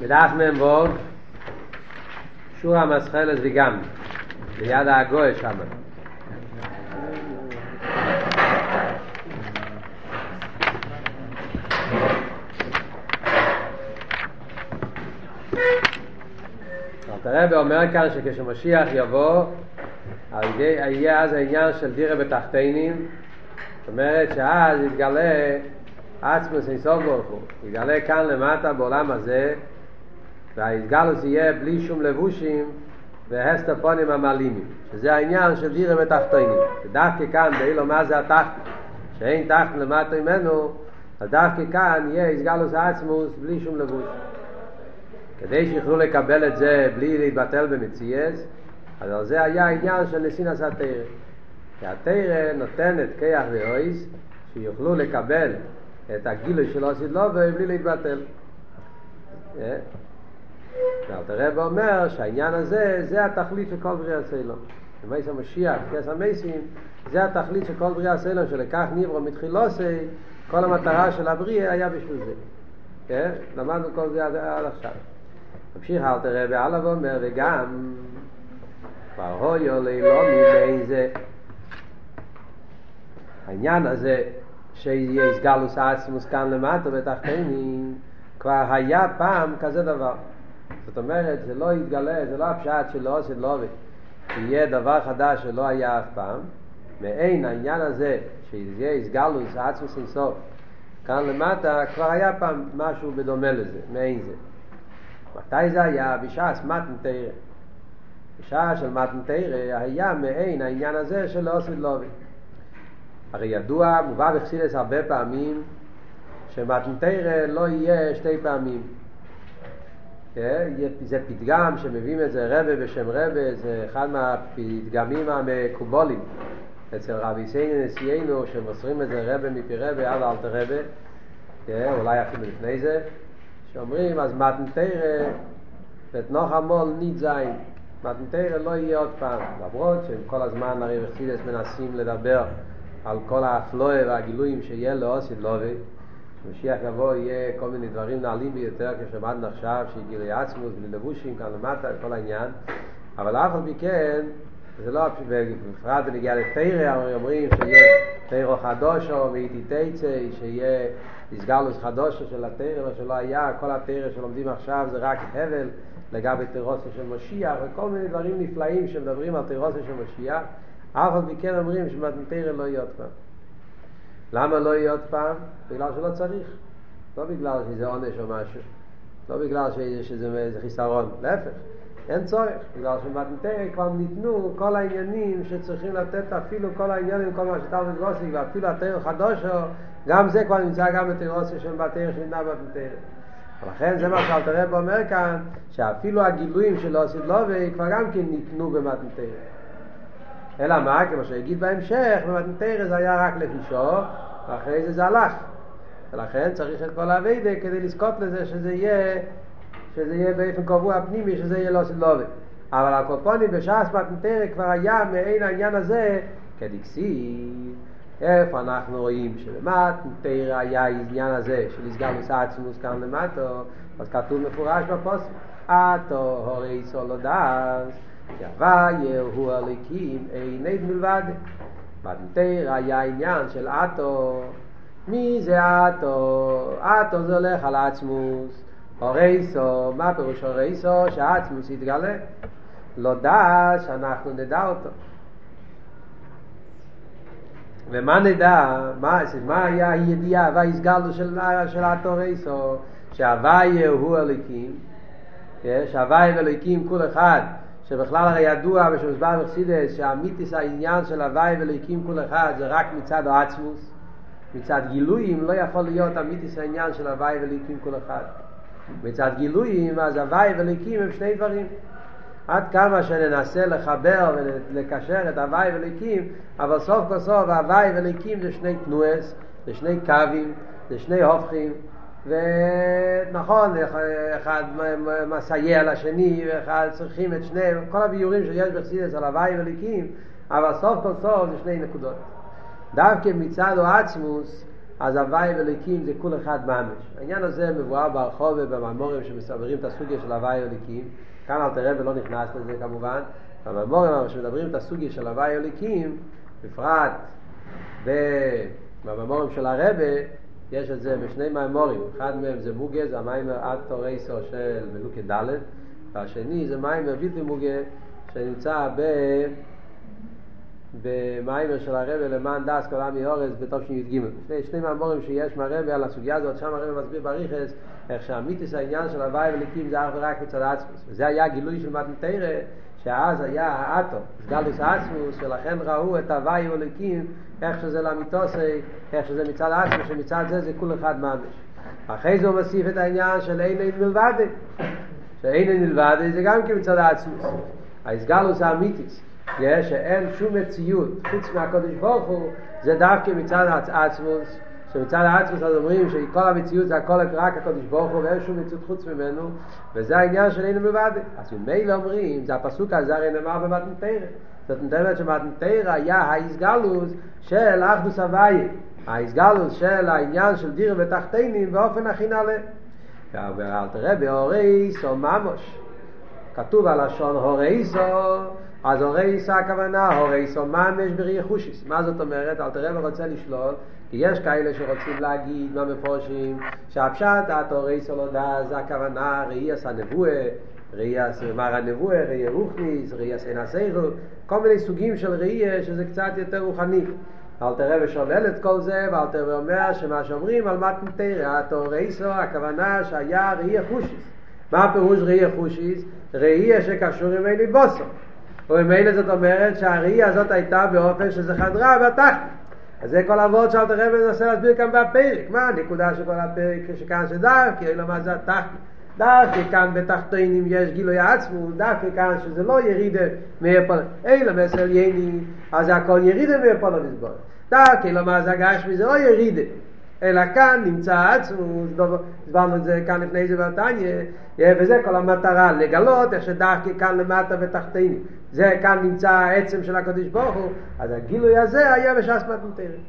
בדף מ"ו, שורה מסחלת וגם, ליד הגוי שם. הרב אומר כאן שכשמשיח יבוא, יהיה אז העניין של דירה בתחתינים, זאת אומרת שאז יתגלה עצמוס אינסוף ברוך הוא, יתגלה כאן למטה בעולם הזה וההתגלוס יהיה בלי שום לבושים והסתר פונים המעלימים, שזה העניין של דירה בתחתינים. ודווקא כאן, באילו מה זה התחת, שאין תחת למטה ממנו, אז דווקא כאן יהיה הסגלוס העצמוס בלי שום לבוש. כדי שיוכלו לקבל את זה בלי להתבטל במציאס, אז על זה היה העניין של נסין עשה תרא. כי התרא נותנת כיח ואויס, שיוכלו לקבל את הגילוי של עושית לא בלי להתבטל. ואלתר רב אומר שהעניין הזה, זה התכלית של כל בריאה סלום. במייס המשיח, כס המייסים, זה התכלית של כל בריאה סלום, שלקח ניברו מתחילוסי, כל המטרה של הבריאה היה בשביל זה. כן? למדנו כל זה עד, עכשיו. ממשיך אלתר רב הלאה ואומר, וגם כבר הויו לילו מבין זה. העניין הזה שיהיה סגלוס עצמוס כאן למטה בתחתינים, כבר היה פעם כזה דבר. זאת אומרת, זה לא יתגלה, זה לא הפשט שלא עושה לא. שיהיה דבר חדש שלא היה אף פעם. מעין העניין הזה, שיהיה איסגלוס, עצמוס אינסוף, כאן למטה, כבר היה פעם משהו בדומה לזה, מעין זה. מתי זה היה? בשעה מתן תרא. בשעה של מתן תרא היה מעין העניין הזה של לא עושה עובד. הרי ידוע, מובא בחסידס הרבה פעמים, שמתן תרא לא יהיה שתי פעמים. זה פתגם שמביאים את זה רבה בשם רבה, זה אחד מהפתגמים המקובולים. אצל רבי סייני נשיאנו שמוסרים את זה רבה מפי רבה עד אלתר רבה, אולי אפילו לפני זה, שאומרים אז מתנתרא ותנוח המול ניד זין, מתנתרא לא יהיה עוד פעם, למרות שהם כל הזמן הרי בחסידס מנסים לדבר על כל האפלואה והגילויים שיהיה לאוסיד לובי משיח יבוא יהיה כל מיני דברים נעלים ביותר כשמדנו עכשיו שיגילי עצמוס בלי לבושים כאן למטה כל העניין. אבל אף על פי כן זה לא בפרט בנגיע לתרא אומרים שיהיה תרא חדושו ואיתי תצא שיהיה הסגלוס חדושו של התרא מה שלא היה כל התרא שלומדים עכשיו זה רק הבל לגבי תרוסו של משיח וכל מיני דברים נפלאים שמדברים על תרוסו של משיח. אף על פי כן אומרים שמתנתרא לא יהיה עוד פעם למה לא יהיה עוד פעם? בגלל שלא צריך. לא בגלל שזה עונש או משהו. לא בגלל שזה חיסרון. להפך. אין צורך. בגלל שבמתנתרא כבר ניתנו כל העניינים שצריכים לתת אפילו כל העניינים, כל מה שאתה מגרוסי, ואפילו התרא חדושו, גם זה כבר נמצא גם בתרוסי של בתרא שניתנה במתנתרא. ולכן זה מה שאלתר רב אומר כאן, שאפילו הגילויים של עושית לובי כבר גם כן ניתנו במתנתרא. אלא מה? כמו שיגיד בהמשך, במתנתרא זה היה רק לחישו, ואחרי זה זה הלך. ולכן צריך את כל האביידה כדי לזכות לזה שזה יהיה, שזה יהיה באופן קבוע פנימי, שזה יהיה לא סלובי. אבל הקופונים בש"ס מתנתרא כבר היה מעין העניין הזה כדקסי. איפה אנחנו רואים שבמתנתרא היה העניין הזה של הסגלוס עצמוס כאן למטו, אז כתוב מפורש בפוסק, אתו הורי סולודס. יוויה הוא הליקים עיני מלבד. מתנתר היה עניין של אטו. מי זה אטו? אטו זה הולך על עצמוס. הורייסו, מה פירוש הורייסו? שהעצמוס יתגלה. לא דע שאנחנו נדע אותו. ומה נדע? מה, מה היה הידיעה וההסגלו של, של אטו שהוויה הוא הליקים. שהוויה ואליקים כל אחד שבכלל הרי ידוע ושמוסבר בחסידס שהמיתיס העניין של הוואי ולהקים כל אחד זה רק מצד העצמוס. מצד גילויים לא יכול להיות המיתיס העניין של הוואי ולהקים כל אחד. מצד גילויים אז הוואי ולהקים הם שני דברים. עד כמה שננסה לחבר ולקשר את הוואי ולהקים אבל סוף כל סוף הוואי ולהקים זה שני תנועס זה שני קווים זה שני הופכים ונכון, אחד מסייע לשני, ואחד צריכים את שניהם, כל הביורים שיש בחסידס על הוואי וליקים, אבל סוף כל סוף זה שני נקודות. דווקא מצד או עצמוס, אז הוואי וליקים זה כול אחד ממש. העניין הזה מבואר ברחוב ובממורים שמסברים את הסוגיה של הוואי וליקים. כאן אל תראה ולא נכנס לזה כמובן. בממורים שמדברים את הסוגיה של הוואי וליקים, בפרט בממורים של הרבה, יש את זה בשני מימורים. אחד מהם זה מוגה, זה המיימר עד תורייסו של מלוקי ד', והשני זה מיימר בלתי מוגה, שנמצא ב... במיימר של הרבי למען דס כל עמי אורז בתשי"ג. שני, שני מאמורים שיש מהרבי על הסוגיה הזאת, שם הרבי מסביר בריכס איך שהמיתוס העניין של הוואי וליקים זה אך ורק מצד עצמוס. וזה היה גילוי של מתנתרא, שאז היה האטו, סגלוס עצמוס, ולכן ראו את הוואי וליקים, איך שזה למיתוסי, איך שזה מצד עצמוס, שמצד זה זה כול אחד ממש. אחרי זה הוא מוסיף את העניין של אין אין מלבדי. שאין אין מלבדי זה גם כן מצד העצמוס. ההסגלוס האמיתיס. שאין שום מציאות חוץ מהקודש ברוך הוא זה דווקא מצד העצמוס שמצד העצמוס אז אומרים שכל המציאות זה הכל רק הקודש ברוך הוא ואין שום מציאות חוץ ממנו וזה העניין של אין מלבד אז ממילא אומרים זה הפסוק הזה הרי נאמר במתנתרא זאת אומרת שמתנתרא היה ההסגלוס של אחדוס הוויה ההסגלוס של העניין של דיר ותחתינים באופן הכי נעלה ואל תראה בהורי סו ממוש כתוב על השון הורי סו אז הורי הכוונה, הורי סו ממש ברי חושיס. מה זאת אומרת? אל תראה ורוצה לשלול, כי יש כאלה שרוצים להגיד מהמפורשים, שהפשט את הורי סו לא דע, זה הכוונה ראי עשה נבואה, ראי עשה מר הנבואה, ראי רוחניס, ראי עשה נסיירו, כל מיני סוגים של ראי שזה קצת יותר רוחני. אל תראה ושולל את כל זה, ואל תראה ואומר שמה שאומרים על מתן תראה, הורי סו, הכוונה שהיה ראי חושיס. מה הפירוש ראי חושיס? ראי שקשור עם אלי בוסו. וממילא זאת אומרת שהראייה הזאת הייתה באופן שזה חדרה בתחת. אז זה כל אבות שאלת הרב מנסה להסביר כאן בפרק. מה הנקודה של כל הפרק שכאן שדווקא, אלא מה זה התחת? דווקא כאן בתחתונים יש גילוי עצמו, דווקא כאן שזה לא ירידה מאפול, אלא מסר יני, אז זה הכל ירידה מאפול המסבור. דווקא מה זה הגש מזה לא ירידה. אלא כאן נמצא עצמוס, הסברנו את זה כאן לפני זה בתניא, וזה כל המטרה, לגלות איך שדווקא כאן למטה בתחתינים. זה כאן נמצא העצם של הקדוש ברוך הוא, אז הגילוי הזה היה בש"ס מתנתרת.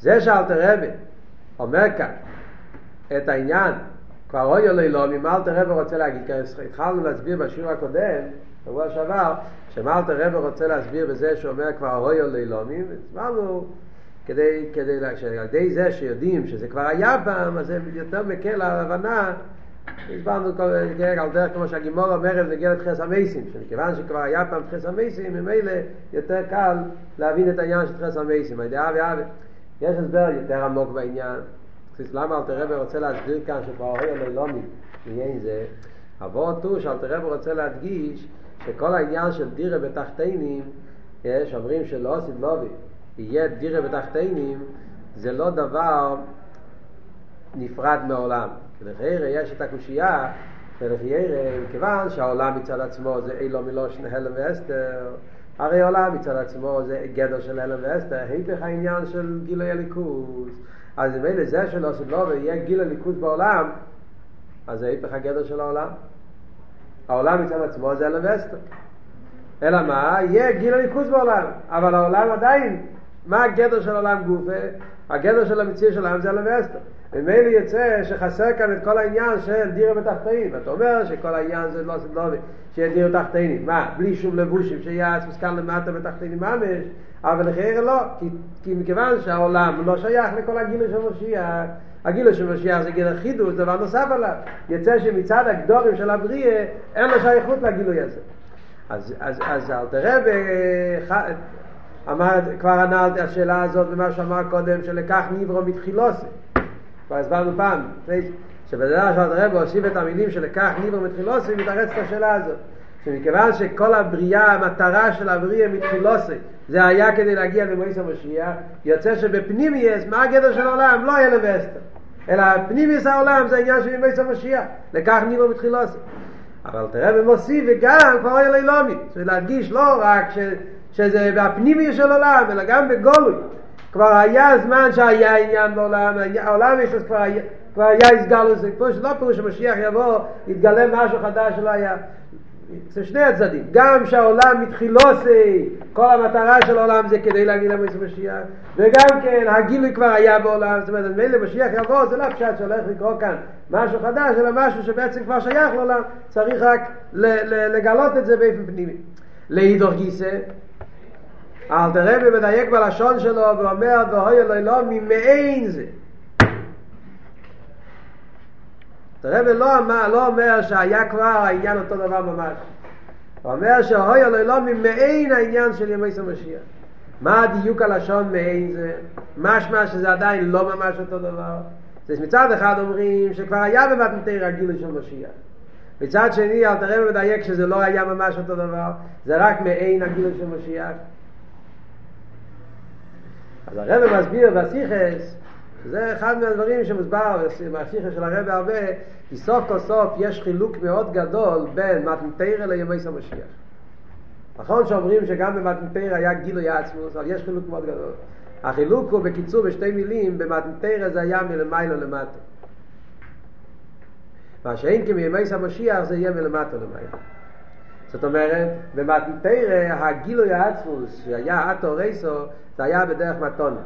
זה שאלתר רבי אומר כאן את העניין, כבר אוי אלוהי לא, ממה אלתר רבי רוצה להגיד, כי התחלנו להסביר בשיעור הקודם, בשבוע שעבר, שמה אלתר רבי רוצה להסביר בזה שאומר כבר אוי אלוהי לא, הסברנו כדי, כדי, שעל ידי זה שיודעים שזה כבר היה פעם, אז זה יותר מקל ההבנה הסברנו כל על דרך כמו שהגימור אומרת נגיע לתחס המייסים, שמכיוון שכבר היה פעם תחס המייסים, ממילא יותר קל להבין את העניין של תחס המייסים, על ידי אבי אבי. יש הסבר יותר עמוק בעניין, למה אלתר רבי רוצה להסביר כאן הורי לילומי, בעניין זה, אבות הוא שאלתר רבי רוצה להדגיש שכל העניין של דירה בתחתינים, יש אומרים שלא עושים לובי, יהיה דירה בתחתינים, זה לא דבר נפרד מעולם. ולחיירה יש את הקושייה ולחיירה, מכיוון שהעולם מצד עצמו זה אילו מלושן הלם ואסתר, הרי עולם מצד עצמו זה גדר של הלם ואסתר, היפך העניין של גילוי הליכוז. אז אם אלה זה שלא עושים לו ויהיה גיל הליכוז בעולם, אז זה היפך הגדר של העולם. העולם מצד עצמו זה הלם ואסתר. אלא מה? יהיה גיל הליכוז בעולם, אבל העולם עדיין, מה הגדר של העולם גופה? הגדר של המציא של העם זה הלם ואסתר. ומילא יצא שחסר כאן את כל העניין של דירה בתחתאים. אתה אומר שכל העניין זה לא סדלובי, שיהיה דירה בתחתאים. מה, בלי שום לבושים, שיהיה כאן למטה בתחתאים ממש, אבל לחייר לא, כי, כי מכיוון שהעולם לא שייך לכל הגילוי של משיח, הגילוי של משיח זה גיל חידוש, דבר נוסף עליו. יצא שמצד הגדורים של הבריאה, אין לו שייכות לגילוי הזה. אז, אז, אז אל תראה אמר, כבר ענה על השאלה הזאת במה שאמר קודם, שלקח ניברו מתחילוסי. כבר הסברנו פעם, שבדרך כלל הרב הוסיף את המילים שלקח ניבר מתחילוסי, מתרץ את השאלה הזאת. שמכיוון שכל הבריאה, המטרה של הבריאה מתחילוסי, זה היה כדי להגיע למועיס המשיח, יוצא שבפנימייס, מה הגדר של העולם? לא יהיה לבסטר. אלא פנימייס העולם זה העניין של מועיס המשיח. לקח ניבר מתחילוסי. אבל תראה ומוסיף וגם כבר יהיה לילומי. זאת אומרת להדגיש לא רק ש, שזה בפנימי של עולם, אלא גם בגולוי. כבר היה זמן שהיה עניין בעולם, העולם יש אז כבר היה, כבר היה הסגל לזה, פה שלא פירוש שמשיח יבוא, יתגלה משהו חדש שלא היה. זה שני הצדדים, גם שהעולם מתחילוסי, כל המטרה של העולם זה כדי להגיד למועצת משיח, וגם כן הגילוי כבר היה בעולם, זאת אומרת, מילא משיח יבוא, זה לא פשט שהולך לקרוא כאן משהו חדש, אלא משהו שבעצם כבר שייך לעולם, צריך רק לגלות את זה באופן פנימי. לאידור גיסא, אלתר רבי מדייק בלשון שלו ואומר, ואוי אלוהי לא ממעין זה. הרב לא, לא אומר שהיה כבר העניין אותו דבר ממש. הוא אומר שהוי אלוהי לא ממעין העניין של ימי סמשיח. מה הדיוק הלשון מעין זה? משמע שזה עדיין לא ממש אותו דבר. אז מצד אחד אומרים שכבר היה במתנתי רגיל של משיח. מצד שני, אל תראה ומדייק שזה לא היה ממש אותו דבר, זה רק מעין הגיל של משיח. אז הרב מסביר בסיכס זה אחד מהדברים שמוסבר בשיחה של הרב הרבה, כי סוף כל סוף יש חילוק מאוד גדול בין מתנתרא לימי המשיח. נכון שאומרים שגם במתנתרא היה גילוי עצמוס, אבל יש חילוק מאוד גדול. החילוק הוא בקיצור בשתי מילים, במתנתרא זה היה מלמיילו למטה. מה שאין כמימי המשיח זה יהיה מלמטה למעלה. זאת אומרת, במתנתרא הגילוי העצמוס שהיה אטו רייסו, זה היה בדרך מתונה.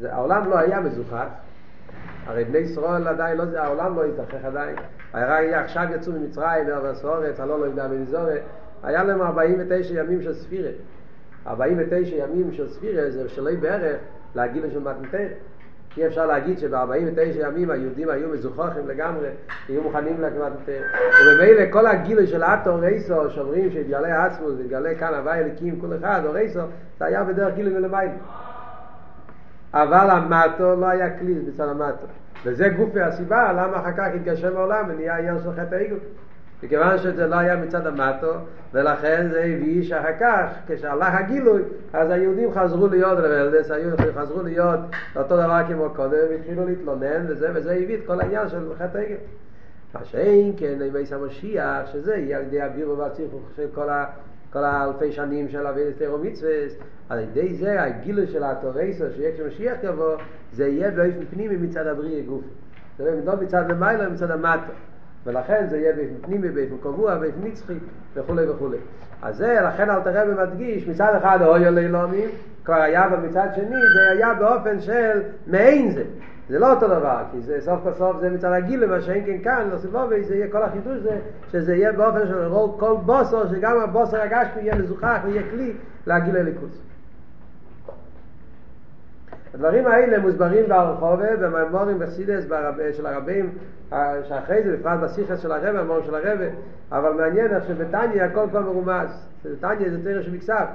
זה, העולם לא היה מזוכח, הרי בני ישראל עדיין לא, העולם לא התרחך עדיין, הרי עכשיו יצאו ממצרים, מארץ אורץ, הלא לא יודע מנזורת, היה להם 49 ימים של ספירה. 49 ימים של ספירה זה שלוי בערך להגיד של מתנתר. אי אפשר להגיד שב-49 ימים היהודים היו מזוכחים לגמרי, היו מוכנים להקמת מתנתר. וממילא כל הגילוי של אטו רייסו, שאומרים שהתגלה עצמוס והתגלה כאן הווי אליקים כל אחד, או רייסו, זה היה בדרך גילוי מלמיילה. אבל המטו לא היה כלי בצד המטו. וזה גופי הסיבה למה אחר כך התגשם העולם ונהיה עניין של חטא העיגול. מכיוון שזה לא היה מצד המטו, ולכן זה הביא שאחר כך, כשהלך הגילוי, אז היהודים חזרו להיות רבלדס, היהודים חזרו להיות אותו דבר כמו קודם, והתחילו להתלונן וזה, וזה הביא את כל העניין של חטא העיגול. מה שאין כן, אם יש המשיח, שזה יהיה על ידי הבירו והצירוף של כל ה... כל האלפי שנים של אבי תירו מצווה, על ידי זה הגילוי של התורסו שיהיה כשמשיח יבוא, זה יהיה באופן פנימי מצד הבריא גוף. זה לא מצד למעלה, מצד המטה. ולכן זה יהיה באופן פנימי, באופן קבוע, באופן נצחי וכולי וכולי. אז זה, לכן אל תראה ומדגיש, מצד אחד אוי אלי לומים, כבר היה, ומצד שני זה היה באופן של מעין זה. זה לא אותו דבר, כי זה סוף כל סוף זה מצד הגיל, מה שאין כן כאן, לא סיבובי, זה יהיה כל החידוש זה, שזה יהיה באופן של כל בוסר, שגם הבוסר הגשמי יהיה מזוכח ויהיה כלי להגיל לליכוס. הדברים האלה מוסברים ברחובה, במאמורים בחסידס של הרבים, שאחרי זה, בפרט בסיכס של הרב, המאמורים של הרב, אבל מעניין איך שבתניא הכל כבר מרומז. בתניא זה תרא של מקסף.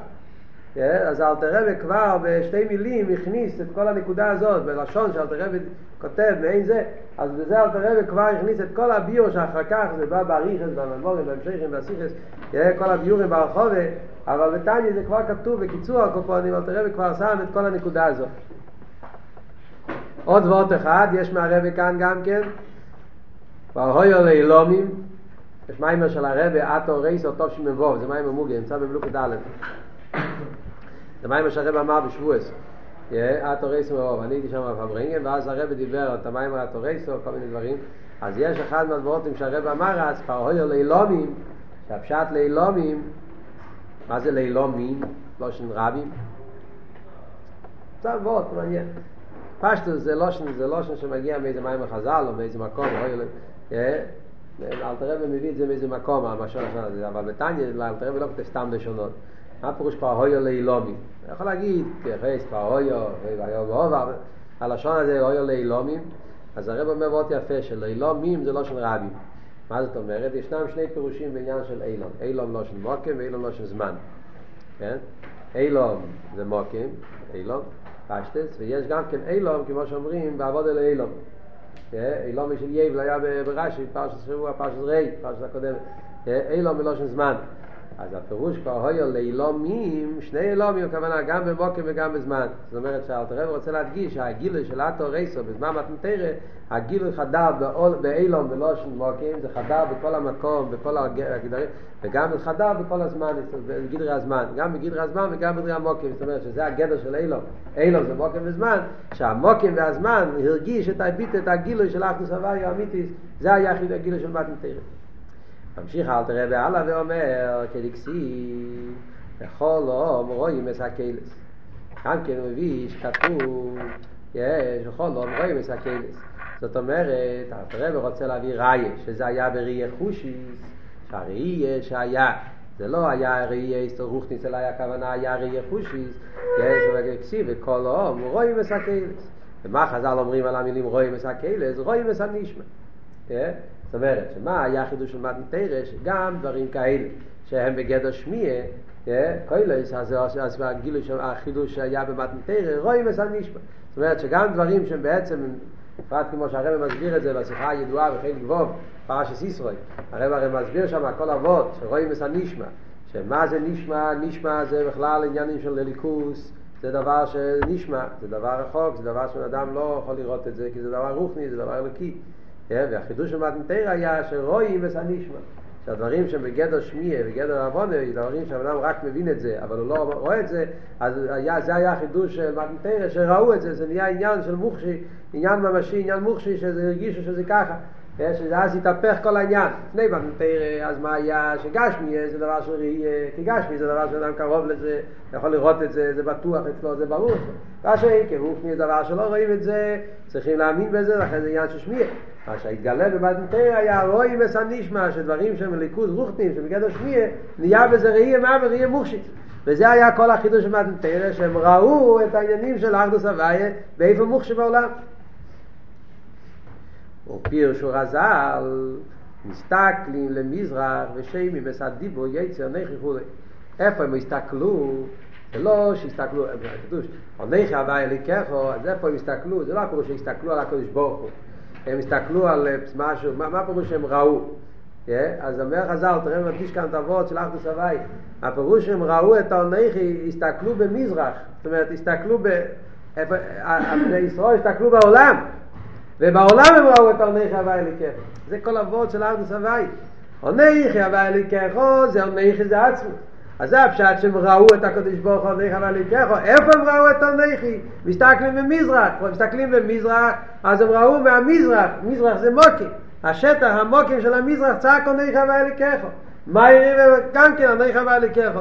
אז אלתר רבי כבר בשתי מילים הכניס את כל הנקודה הזאת, בלשון שאלתר רבי כותב מעין זה, אז בזה אלתר רבי כבר הכניס את כל הביור שאחר כך זה בא באריכס, בממורים, בהמשכים, בסיכס, כל הביורים ברחובה, אבל בתניא זה כבר כתוב בקיצור הקופונים, אלתר רבי כבר שם את כל הנקודה הזאת. עוד ועוד אחד, יש מהרבי כאן גם כן, כבר הויו לאילומים, יש מיימר של הרבי, אטו רייסו טוב שמבוא, זה מיימר מוגי, נמצא במלוכת א'. זה מים שהרב אמר בשבועס. התורייסו מרוב, אני הייתי שם בפברינגן, ואז הרב דיבר את המים על התורייסו, כל מיני דברים. אז יש אחד מהדבורתים שהרב אמר אז, פרהויו לילומים, שהפשט לילומים, מה זה לילומים? לא של רבים. קצת וורט, מעניין. פשטו זה לושן, זה לושן שמגיע מאיזה מים החז"ל או מאיזה מקום, אל תראה ומביא את זה מאיזה מקום, אבל בתניא, אל תראה ולא כתב סתם לשונות. מה פירוש כבר הויו לאילומי? אני יכול להגיד, תייחס כבר הויו, והיו ועובר, הלשון הזה הויו לאילומים, אז הרב אומר מאוד יפה שלאילומים זה לא של רבים. מה זאת אומרת? ישנם שני פירושים בעניין של אילום. אילום לא של מוקם ואילום לא של זמן. כן? אילום זה מוקם, אילום, פשטס, ויש גם כן אילום, כמו שאומרים, בעבוד אל אילום. אילום של יבל היה ברש"י, פרשת שבוע, פרשת רי, פרשת הקודמת. אילום מלושן זמן. אז הפירוש כבר הויו לאילומים, שני אילומים, הכוונה גם במוקם וגם בזמן. זאת אומרת שאלתרעב רוצה להדגיש שהגילוי של אטו רייסו בזמן מתנתרא, הגילוי חדר באילום בלושן מוקם, זה חדר בכל המקום, בכל הגדרים, וגם חדר בכל הזמן, בגדרי הזמן, גם בגדרי הזמן וגם בגדרי המוקם, זאת אומרת שזה הגדר של אילום. אילום זה מוקם וזמן, שהמוקם והזמן הרגיש את הביט, את הגילוי של אחדוס הוויה האמיתיס, זה היחיד הגילוי של מתנתרא. ממשיך אל תראה בהלאה ואומר כדקסי בכל אום רואים את הקלס כאן כן הוא מביא שכתוב יש בכל אום רואים את הקלס זאת אומרת, הרב רוצה להביא ראיה, שזה היה בראייה חושיס, שהראייה שהיה, זה לא היה ראייה הסתרוכניס, אלא היה כוונה, היה ראייה חושיס, יש וכסיב, וכל אום, רואים את הקלס. ומה חז"ל אומרים על המילים רואים את הקלס? רואים את הנשמע. זאת אומרת, שמה היה חידוש של מתן תרש? גם דברים כאלה, שהם בגדר שמיע, קוילס, אז הגילוי של החידוש שהיה במתן תרש, רואים את הנשמע. זאת אומרת שגם דברים שהם בעצם בפרט כמו שהרבא מסביר את זה בשיחה הידועה וכן גבוב, פרשת ישראל. הרבא הרי מסביר שם כל אבות, שרואים את הנשמע, שמה זה נשמע, נשמע זה בכלל עניינים של ליכוס, זה דבר שנשמע, זה דבר רחוק, זה דבר שאדם לא יכול לראות את זה, כי זה דבר רוחני, זה דבר אלוקי. והחידוש של מתנתר היה שרואים הנשמע. שהדברים שהם בגדר שמיע, בגדר עוונה, דברים שהאדם רק מבין את זה, אבל הוא לא רואה את זה, אז היה, זה היה החידוש של מתנתרא, שראו את זה, זה נהיה עניין של מוחשי, עניין ממשי, עניין מוחשי, שזה הרגישו שזה ככה. שאז התהפך כל העניין. לפני מתנתרא, אז מה היה שגשמי זה דבר של ראייה, כי גשמי זה דבר שאדם קרוב לזה, יכול לראות את זה, זה בטוח אצלו, זה ברור. מה שאין כרוחני זה דבר שלא רואים את זה, צריכים להאמין בזה, לכן זה עניין של שמיע. מה שהתגלה במתנתר היה רואי וסנישמה, שדברים שהם ליכוז רוחנים, שבגדר שמיע, נהיה בזה ראייה מה וראייה מוחשית. וזה היה כל החידוש של מתנתר, שהם ראו את העניינים של אחדוס הוויה באיפה מוחשי בעולם. ופירשו רז"ל, מסתכלים למזרח ושיימים וסדיבו יצר נכי וכולי. איפה הם הסתכלו? זה לא שהסתכלו, הקדוש, עונך הווה אליקחו, אז איפה הם הסתכלו? זה לא הפירוש שהסתכלו על הקדוש ברוך הוא. הם הסתכלו על משהו, מה, הפירוש שהם ראו? אז אומר חז"ל, תראה מדגיש כאן את הוורד של אחדוס הוואי. הפירוש שהם ראו את העונכי, הסתכלו במזרח. זאת אומרת, הסתכלו ב... בני ישראל הסתכלו בעולם. ובעולם הם ראו את העונכי הוואי אליקחו. זה כל הוורד של אחדוס הוואי. עונכי הוואי אליקחו זה עונכי זה עצמו. אז זה הפשט שהם ראו את הקדוש ברוך הוא עונך אבל לקחו איפה הם ראו את עונכי? מסתכלים במזרח מסתכלים במזרח אז הם ראו מהמזרח מזרח זה מוקים השטח המוקים של המזרח צעק עונך אבל לקחו מה יראה גם כן עונך אבל לקחו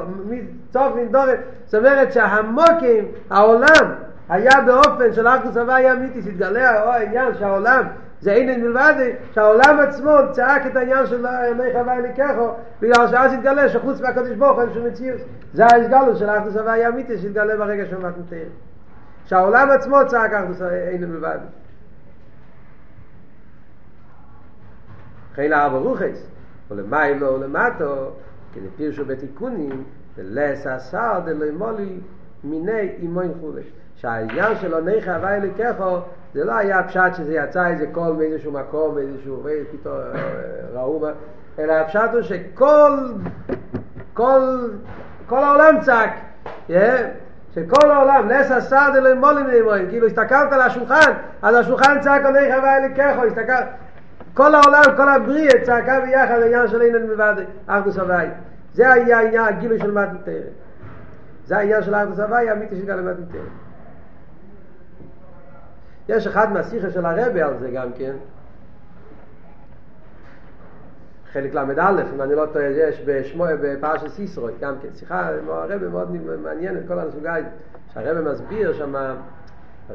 צוף נדורת זאת אומרת שהמוקים העולם היה באופן של אחדוס הוואי אמיתי שהתגלה העניין שהעולם זה אין מלבד שהעולם עצמו צעק את העניין של ימי חווי לקחו בגלל שאז התגלה שחוץ מהקדוש ברוך אין שום מציאות. זה ההסגלות של אחדוס הווי אמיתי שהתגלה ברגע של מתנתר שהעולם עצמו צעק אחדוס אין מלבד חיל האבו רוחס ולמיילו ולמטו כדי פירשו בתיקונים ולס השר דלוי מולי מיני אימון חולש שהעניין של עונך הווי לקחו זה לא היה פשט שזה יצא איזה קול מאיזשהו מקום, מאיזשהו, פתאום ראו מה, אלא הפשט הוא שכל, כל, כל העולם צעק, yeah? שכל העולם, נס הסעד אלוהי מולים נאמרים, כאילו הסתכלת על השולחן, אז השולחן צעק עוני חווה אלי ככו, הסתכל, כל העולם, כל הבריאה צעקה ביחד העניין של אינן מלבד אחדוס הוואי. זה היה העניין, הגילוי של מתנתר. זה העניין של אחדוס הוואי, האמיתי של גלמת מתנתר. יש אחד מהשיחה של הרבי על זה גם כן חלק ל"א, אם אני לא טועה, יש בפרשת סיסרוי, גם כן, שיחה, הרבי מאוד מעניינת, כל הסוגה, שהרבי מסביר שם, מה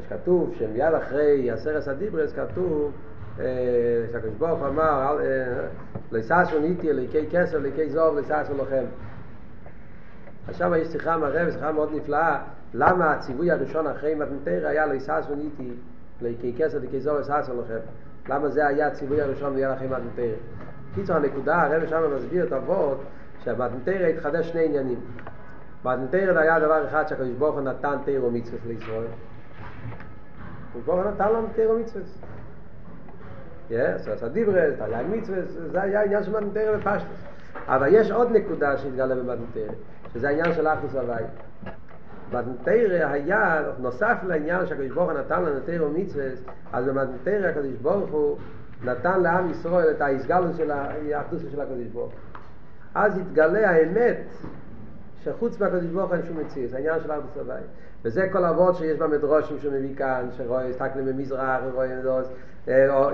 שכתוב, שמיד אחרי עשרת הדיברס כתוב, שהקדוש ברוך אמר, לא יססו ניטי, ליקי כסר, ליקי זוב, לא יססו לכם. אז שם יש שיחה מהרבי, שיחה מאוד נפלאה, למה הציווי הראשון אחרי מתנתר היה לא יססו ניטי, לכי כסר לכי זור אסעסר לכם. למה זה היה הציווי הראשון ויהיה לכם מתנתר קיצור הנקודה הרב שם מסביר את אבות שהמתנתר התחדש שני עניינים. מתנתר היה דבר אחד שהקדוש ברוך הוא נתן תירו מצווה לישראל. הקדוש ברוך הוא נתן לנו תירו מצווה אז הדיברס, היה מצווה, זה היה עניין של מתנתר ופשטוס אבל יש עוד נקודה שהתגלה במתנתר שזה העניין של אחדוס הוואי במתנתרא היה, נוסף לעניין שהקדוש ברוך הוא נתן לנו תרא ומצווה, אז במתנתרא הקדוש ברוך הוא נתן לעם ישראל את ההסגלות של האחדות של הקדוש ברוך אז התגלה האמת שחוץ מהקדוש ברוך הוא אין שום מציאות, העניין של ארבע סבי. וזה כל אבות שיש במדרושים שהוא מביא כאן, שרואה, הסתכלים במזרח, ורואים דוס, או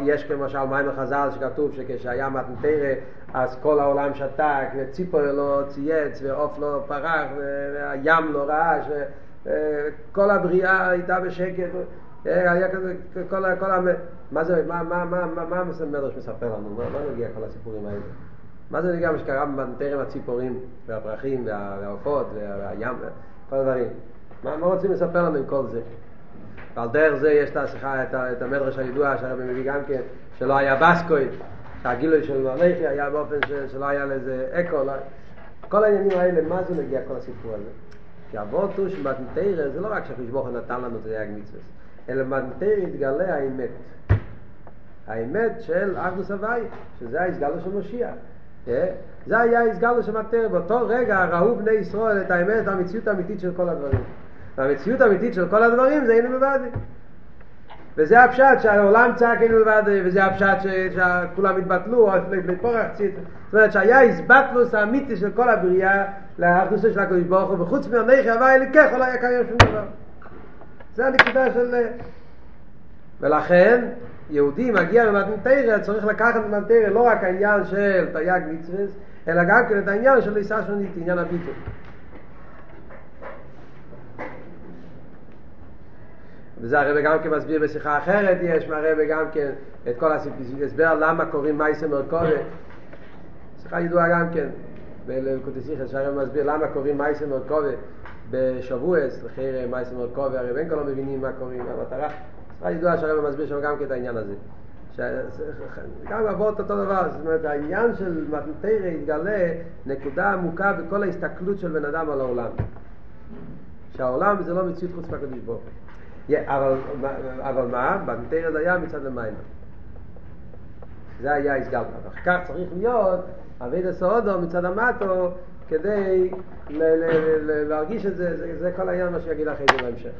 יש כמשל מים החז"ל שכתוב שכשהיה מתנתרא אז כל העולם שתק, וציפור לא צייץ, ועוף לא פרח, והים לא רעש, וכל הבריאה הייתה בשקט. היה כזה, כל, כל, מה זה, מה, מה, מה, מה, מה המדרש מספר לנו? מה, מה נגיע כל הסיפורים האלה? מה זה נגיע מה שקרה בטרם הציפורים והפרחים והעופות והים, כל הדברים? מה, מה רוצים לספר לנו עם כל זה? ועל דרך זה יש את השיחה, את, את המדרש הידוע שהרבי מביא גם כן, שלא היה בסקויד, שהגילוי של מלכי היה באופן ש, שלא היה לזה אקו, לא... כל העניינים האלה, מה זה מגיע כל הסיפור הזה? כי אבות הוא שמתנתרא זה לא רק שהקדוש ברוך הוא נתן לנו את היג מצווה, אלא במתנתרא יתגלה האמת. האמת של ארדוס הוואי, שזה ההסגלו של משיח. זה היה הסגלו של מטר, באותו רגע ראו בני ישראל את האמת, המציאות האמיתית של כל הדברים. והמציאות האמיתית של כל הדברים זה היינו לבד. וזה הפשט שהעולם צעק היינו לבד, וזה הפשט שכולם התבטלו, או לפני פורח ציט. זאת אומרת שהיה הסבטלוס האמיתי של כל הבריאה לאחדוס של הקדוש ברוך הוא, וחוץ מהנכי הוואי אליקך לא היה קיים שום דבר. זה הנקודה של... ולכן יהודי מגיע למתנתרא צריך לקחת במתנתרא לא רק העניין של תרי"ג מצווה, אלא גם כן את העניין של ליסה שונית, עניין הביטול. וזה הרב גם כן מסביר בשיחה אחרת, יש מהרב גם כן את כל ההסבר למה קוראים מייסה מרכובה. שיחה ידועה גם כן, בלקוטסיכה, שהרב מסביר למה קוראים מייסה מרכובה בשבועס, לחיר מייסה מרכובה, הרב אין כל מבינים מה קוראים, המטרה. שיחה ידועה שהרב מסביר שם גם כן את העניין הזה. גם אבות אותו דבר, זאת אומרת העניין של מתנתרא יתגלה נקודה עמוקה בכל ההסתכלות של בן אדם על העולם. שהעולם זה לא מציאות חוץ מהקדוש ברוך הוא. אבל, אבל מה? זה היה מצד המים. זה היה הסגלת. אחר כך צריך להיות אבי דסאודו מצד המטו כדי להרגיש את זה, זה, זה כל העניין מה שיגיד אחרי זה בהמשך.